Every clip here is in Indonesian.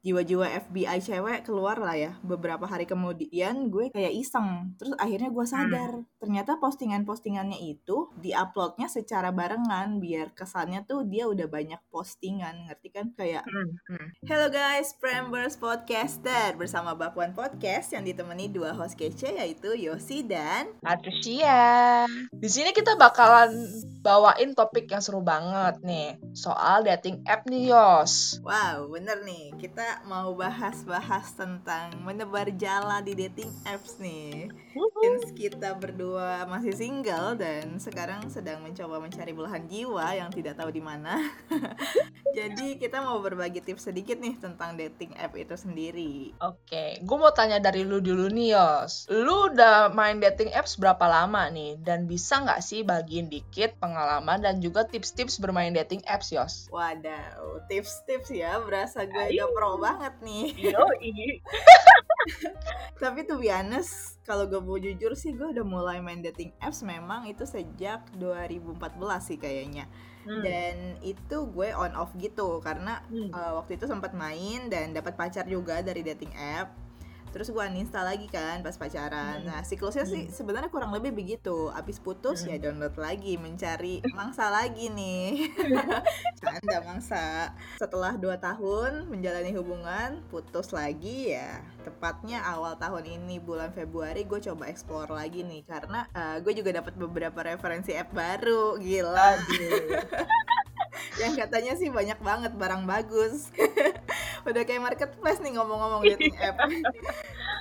jiwa-jiwa FBI cewek keluar lah ya beberapa hari kemudian gue kayak iseng terus akhirnya gue sadar hmm. ternyata postingan-postingannya itu diuploadnya secara barengan biar kesannya tuh dia udah banyak postingan ngerti kan kayak hmm. Hmm. Hello guys Prambers Podcaster bersama Bakwan Podcast yang ditemani dua host kece yaitu Yosi dan Patricia di sini kita bakalan bawain topik yang seru banget nih soal dating app nih Yos wow bener nih kita mau bahas-bahas tentang menebar jala di dating apps nih. Since kita berdua masih single dan sekarang sedang mencoba mencari belahan jiwa yang tidak tahu di mana. Jadi kita mau berbagi tips sedikit nih tentang dating app itu sendiri. Oke, gue mau tanya dari lu dulu nih Yos. Lu udah main dating apps berapa lama nih? Dan bisa nggak sih bagiin dikit pengalaman dan juga tips-tips bermain dating apps Yos? Waduh, tips-tips ya. Berasa gue udah pro banget nih. Tapi tuh honest, kalau gue mau jujur sih gue udah mulai main dating apps memang itu sejak 2014 sih kayaknya. Hmm. Dan itu gue on off gitu karena hmm. uh, waktu itu sempat main dan dapat pacar juga dari dating app terus gue uninstall lagi kan pas pacaran. Hmm. nah siklusnya hmm. sih sebenarnya kurang lebih begitu. Abis putus ya hmm. ya download lagi mencari mangsa lagi nih. Canda mangsa. Setelah dua tahun menjalani hubungan putus lagi ya. Tepatnya awal tahun ini bulan Februari gue coba explore lagi nih. Karena uh, gue juga dapat beberapa referensi app baru. Gila. Yang katanya sih banyak banget barang bagus udah kayak marketplace nih ngomong-ngomong dating app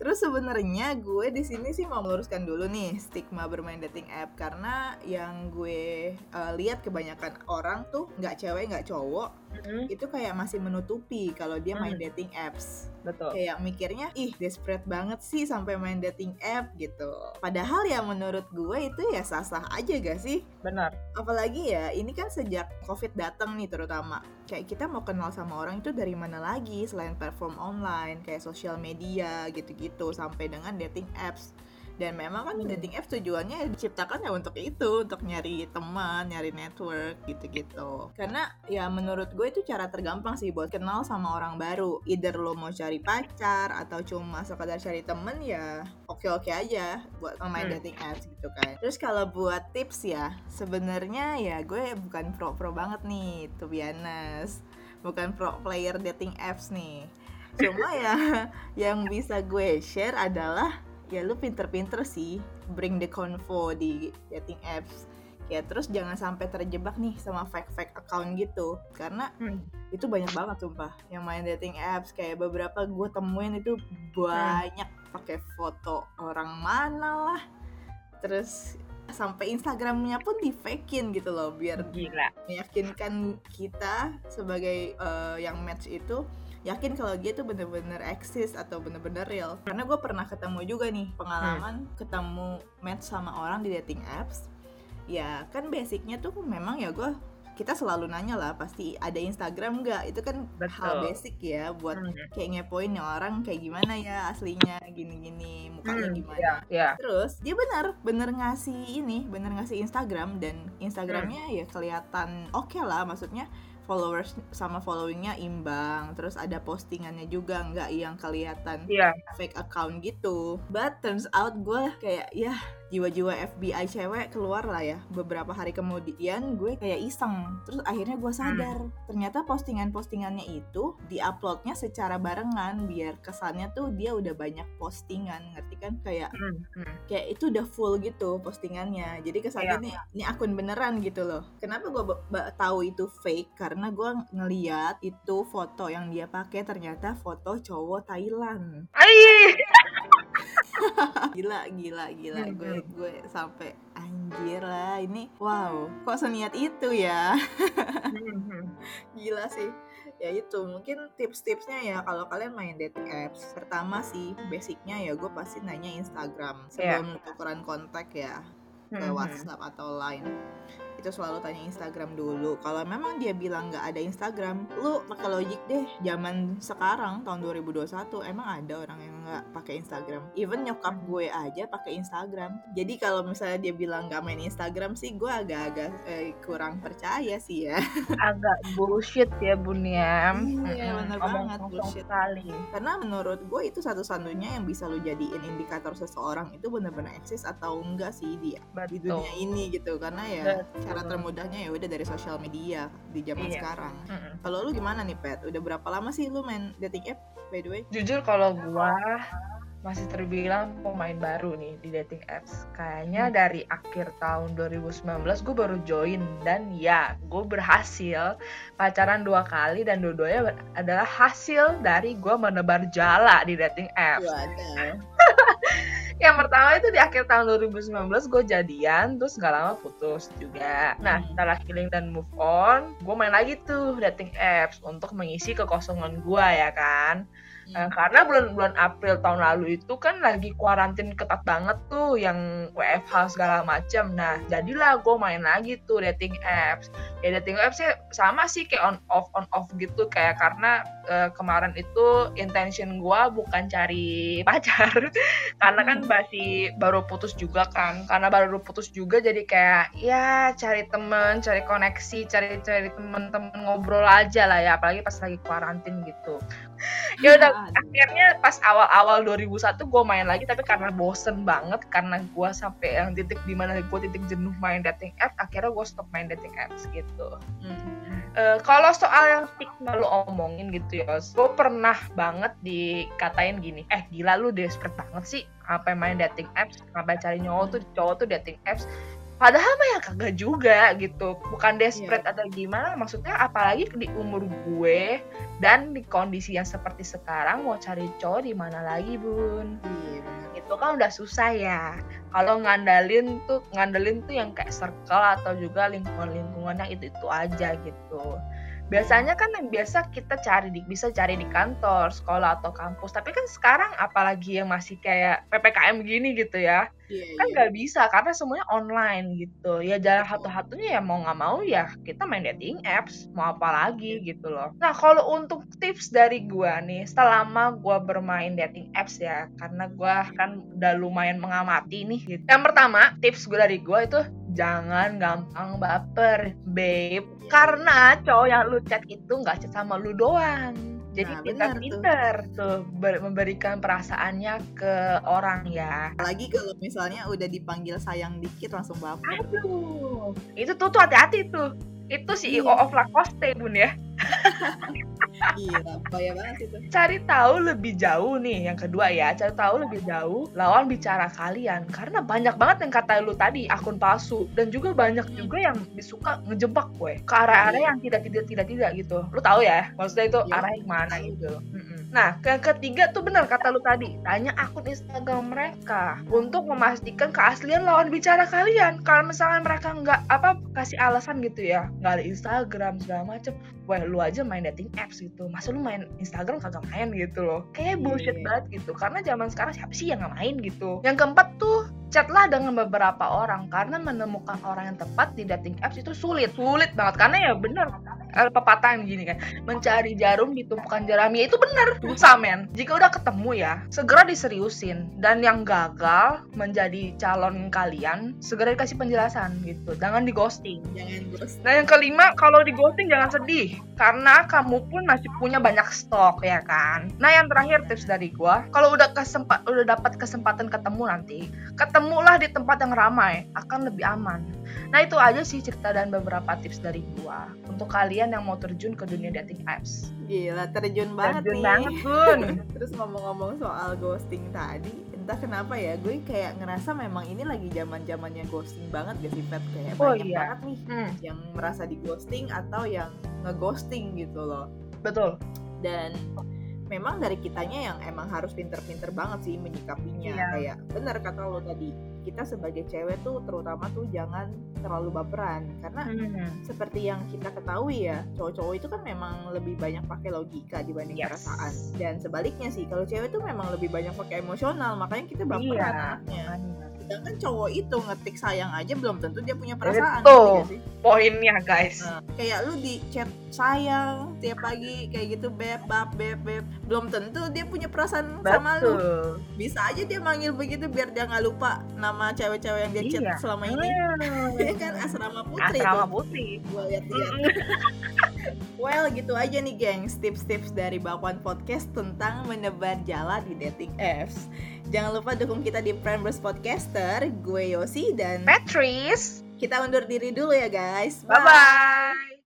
terus sebenarnya gue di sini sih mau meluruskan dulu nih stigma bermain dating app karena yang gue uh, lihat kebanyakan orang tuh nggak cewek nggak cowok mm-hmm. itu kayak masih menutupi kalau dia main mm. dating apps betul. Kayak mikirnya ih desperate banget sih sampai main dating app gitu. Padahal ya menurut gue itu ya sah-sah aja gak sih? Benar. Apalagi ya ini kan sejak covid datang nih terutama. Kayak kita mau kenal sama orang itu dari mana lagi selain platform online kayak sosial media gitu-gitu sampai dengan dating apps dan memang kan dating apps tujuannya diciptakan ya untuk itu untuk nyari teman nyari network gitu-gitu. Karena ya menurut gue itu cara tergampang sih buat kenal sama orang baru. Either lo mau cari pacar atau cuma sekadar cari temen ya oke-oke aja buat main hmm. dating apps gitu kan. Terus kalau buat tips ya sebenarnya ya gue bukan pro-pro banget nih to be honest. Bukan pro player dating apps nih. Cuma ya yang bisa gue share adalah ya lu pinter-pinter sih bring the convo di dating apps ya terus jangan sampai terjebak nih sama fake-fake account gitu karena hmm. itu banyak banget sumpah yang main dating apps kayak beberapa gue temuin itu banyak hmm. pakai foto orang mana lah terus sampai Instagramnya pun di fakein gitu loh biar Gila. meyakinkan kita sebagai uh, yang match itu yakin kalau dia tuh bener-bener eksis atau bener-bener real karena gue pernah ketemu juga nih pengalaman hmm. ketemu match sama orang di dating apps ya kan basicnya tuh memang ya gue kita selalu nanya lah pasti ada Instagram nggak itu kan Betul. hal basic ya buat hmm. kayak ngepoin orang kayak gimana ya aslinya gini-gini mukanya hmm, gimana yeah, yeah. terus dia benar bener ngasih ini bener ngasih Instagram dan Instagramnya hmm. ya kelihatan oke okay lah maksudnya followers sama followingnya imbang terus ada postingannya juga nggak yang kelihatan yeah. fake account gitu but turns out gue kayak ya jiwa-jiwa FBI cewek keluar lah ya beberapa hari kemudian gue kayak iseng terus akhirnya gue sadar hmm. ternyata postingan-postingannya itu diuploadnya secara barengan biar kesannya tuh dia udah banyak postingan ngerti kan kayak hmm. Hmm. kayak itu udah full gitu postingannya jadi kesannya yeah. nih ini akun beneran gitu loh kenapa gue tahu itu fake karena gue ngeliat itu foto yang dia pakai ternyata foto cowok Thailand gila gila gila. Hmm, gue gue sampai anjir lah ini wow kok seniat itu ya? Hmm, gila sih. Ya itu mungkin tips-tipsnya ya kalau kalian main dating apps. Pertama sih basicnya ya gue pasti nanya Instagram sebelum yeah. tukeran kontak ya ke WhatsApp atau Line itu selalu tanya Instagram dulu. Kalau memang dia bilang nggak ada Instagram lu pakai logik deh. Zaman sekarang tahun 2021 emang ada orang yang nggak pakai Instagram. Even nyokap gue aja pakai Instagram. Jadi kalau misalnya dia bilang nggak main Instagram sih gue agak-agak eh, kurang percaya sih ya. Agak bullshit ya bun ya. Iya benar banget bullshit. sekali. Karena menurut gue itu satu-satunya yang bisa lu jadiin indikator seseorang itu benar-benar eksis atau enggak sih dia Betul. di dunia ini gitu. Karena ya Betul. Cara termudahnya ya udah dari sosial media di zaman Iya. sekarang Mm-mm. kalau lu gimana nih Pet udah berapa lama sih lu main dating app by the way jujur kalau gua masih terbilang pemain baru nih di dating apps. Kayaknya dari akhir tahun 2019 gue baru join dan ya gue berhasil pacaran dua kali dan dua-duanya adalah hasil dari gue menebar jala di dating apps. Waduh. Yang pertama itu di akhir tahun 2019 gue jadian terus nggak lama putus juga. Nah Hmm. setelah healing dan move on, gue main lagi tuh dating apps untuk mengisi kekosongan gue ya kan. Nah, karena bulan-bulan April tahun lalu itu kan lagi kuarantin ketat banget tuh yang WFH segala macam. Nah, jadilah gue main lagi tuh dating apps. Ya dating apps sih sama sih kayak on off on off gitu kayak karena eh, kemarin itu intention gue bukan cari pacar karena kan masih baru putus juga kan. Karena baru putus juga jadi kayak ya cari temen, cari koneksi, cari cari temen-temen ngobrol aja lah ya apalagi pas lagi kuarantin gitu ya udah Aduh. akhirnya pas awal-awal 2001 gue main lagi tapi karena bosen banget karena gue sampai yang titik di mana gue titik jenuh main dating app akhirnya gue stop main dating apps gitu Hmm. Eh, kalau soal yang stigma lu omongin gitu ya gue pernah banget dikatain gini eh gila lu desperate banget sih apa main dating apps sampai cari cowok tuh cowok tuh dating apps padahal mah ya kagak juga gitu. Bukan desperate atau gimana maksudnya apalagi di umur gue dan di kondisi yang seperti sekarang mau cari cowok di mana lagi bun? Iya benar. itu kan udah susah ya. Kalau ngandalin tuh ngandelin tuh yang kayak circle atau juga lingkungan-lingkungan yang itu itu aja gitu biasanya kan yang biasa kita cari di bisa cari di kantor sekolah atau kampus. Tapi kan sekarang apalagi yang masih kayak ppkm gini gitu ya Iya, kan iya. nggak bisa karena semuanya online gitu. Ya jalan satu-satunya ya mau nggak mau ya kita main dating apps mau apa lagi gitu loh. Nah kalau untuk tips dari gua nih selama gua bermain dating apps ya karena gua kan udah lumayan mengamati nih gitu. yang pertama tips gue dari gua itu jangan gampang baper babe karena cowok yang lu chat itu nggak chat sama lu doang jadi Nah, benar pintar-pintar tuh ber- memberikan perasaannya ke orang ya apalagi kalau misalnya udah dipanggil sayang dikit langsung baper Aduh, itu tuh tuh hati-hati tuh. Itu CEO Iya. of Lacoste bun ya. Bahaya banget itu. Cari tahu lebih jauh nih. Yang kedua ya, cari tahu lebih jauh lawan bicara kalian. Karena banyak banget yang kata lu tadi akun palsu dan juga banyak juga yang disuka ngejebak gue ke arah-arah yang tidak tidak tidak tidak gitu. Lu tahu ya? Maksudnya itu Iya. arah yang mana gitu. Mm-mm. Nah, ke ketiga tuh benar kata lu tadi. Tanya akun Instagram mereka untuk memastikan keaslian lawan bicara kalian. Kalau misalnya mereka nggak apa kasih alasan gitu ya, nggak ada Instagram segala macem. Wah, lu aja main dating apps gitu. Masa lu main Instagram kagak main gitu loh. Kayak bullshit Iya. banget gitu. Karena zaman sekarang siapa sih yang nggak main gitu. Yang keempat tuh chatlah dengan beberapa orang karena menemukan orang yang tepat di dating apps itu sulit sulit banget karena ya bener ada pepatah yang gini kan. Mencari jarum di tumpukan jaramnya itu bener susah men. Jika udah ketemu ya segera diseriusin. Dan yang gagal menjadi calon kalian segera dikasih penjelasan gitu. Jangan di ghosting Jangan ghost. Nah yang kelima, kalau di ghosting jangan sedih. Karena kamu pun masih punya banyak stok ya kan. Nah yang terakhir tips dari gua, kalau udah kesempat udah dapat kesempatan ketemu nanti, ketemulah di tempat yang ramai, akan lebih aman. Nah itu aja sih cerita dan beberapa tips dari gua untuk kalian yang mau terjun ke dunia dating apps. Gila, terjun banget Terjun nih. banget bun. Terus ngomong-ngomong soal ghosting tadi, entah kenapa ya, gue kayak ngerasa memang ini lagi zaman zamannya ghosting banget gak sih Pet? Kayak Oh, banyak iya. banget nih Hmm, yang merasa di ghosting atau yang ngeghosting gitu loh. betul. Dan memang dari kitanya yang emang harus pinter-pinter banget sih menyikapinya. Iya. Kayak bener kata lo tadi, kita sebagai cewek tuh terutama tuh jangan terlalu baperan karena Hmm, seperti yang kita ketahui ya cowok-cowok itu kan memang lebih banyak pakai logika dibanding Yes. perasaan dan sebaliknya sih kalau cewek tuh memang lebih banyak pakai emosional makanya kita baperan Iya. anaknya. Sedangkan cowok itu ngetik sayang aja belum tentu dia punya perasaan Itu. sih? Poinnya guys. Nah, kayak lu di chat sayang tiap pagi kayak gitu beb bab beb beb belum tentu dia punya perasaan sama lu Betul. bisa aja dia manggil begitu biar dia nggak lupa nama cewek-cewek yang dia chat Iya. selama ini Hmm. ya kan asrama putri Asrama tuh putih. gue lihat-lihat well gitu aja nih gengs tips-tips dari Bakwan Podcast tentang menebar jala di dating apps jangan lupa dukung kita di Primers Podcaster gue Yosi dan Patrice. kita undur diri dulu ya guys Bye bye.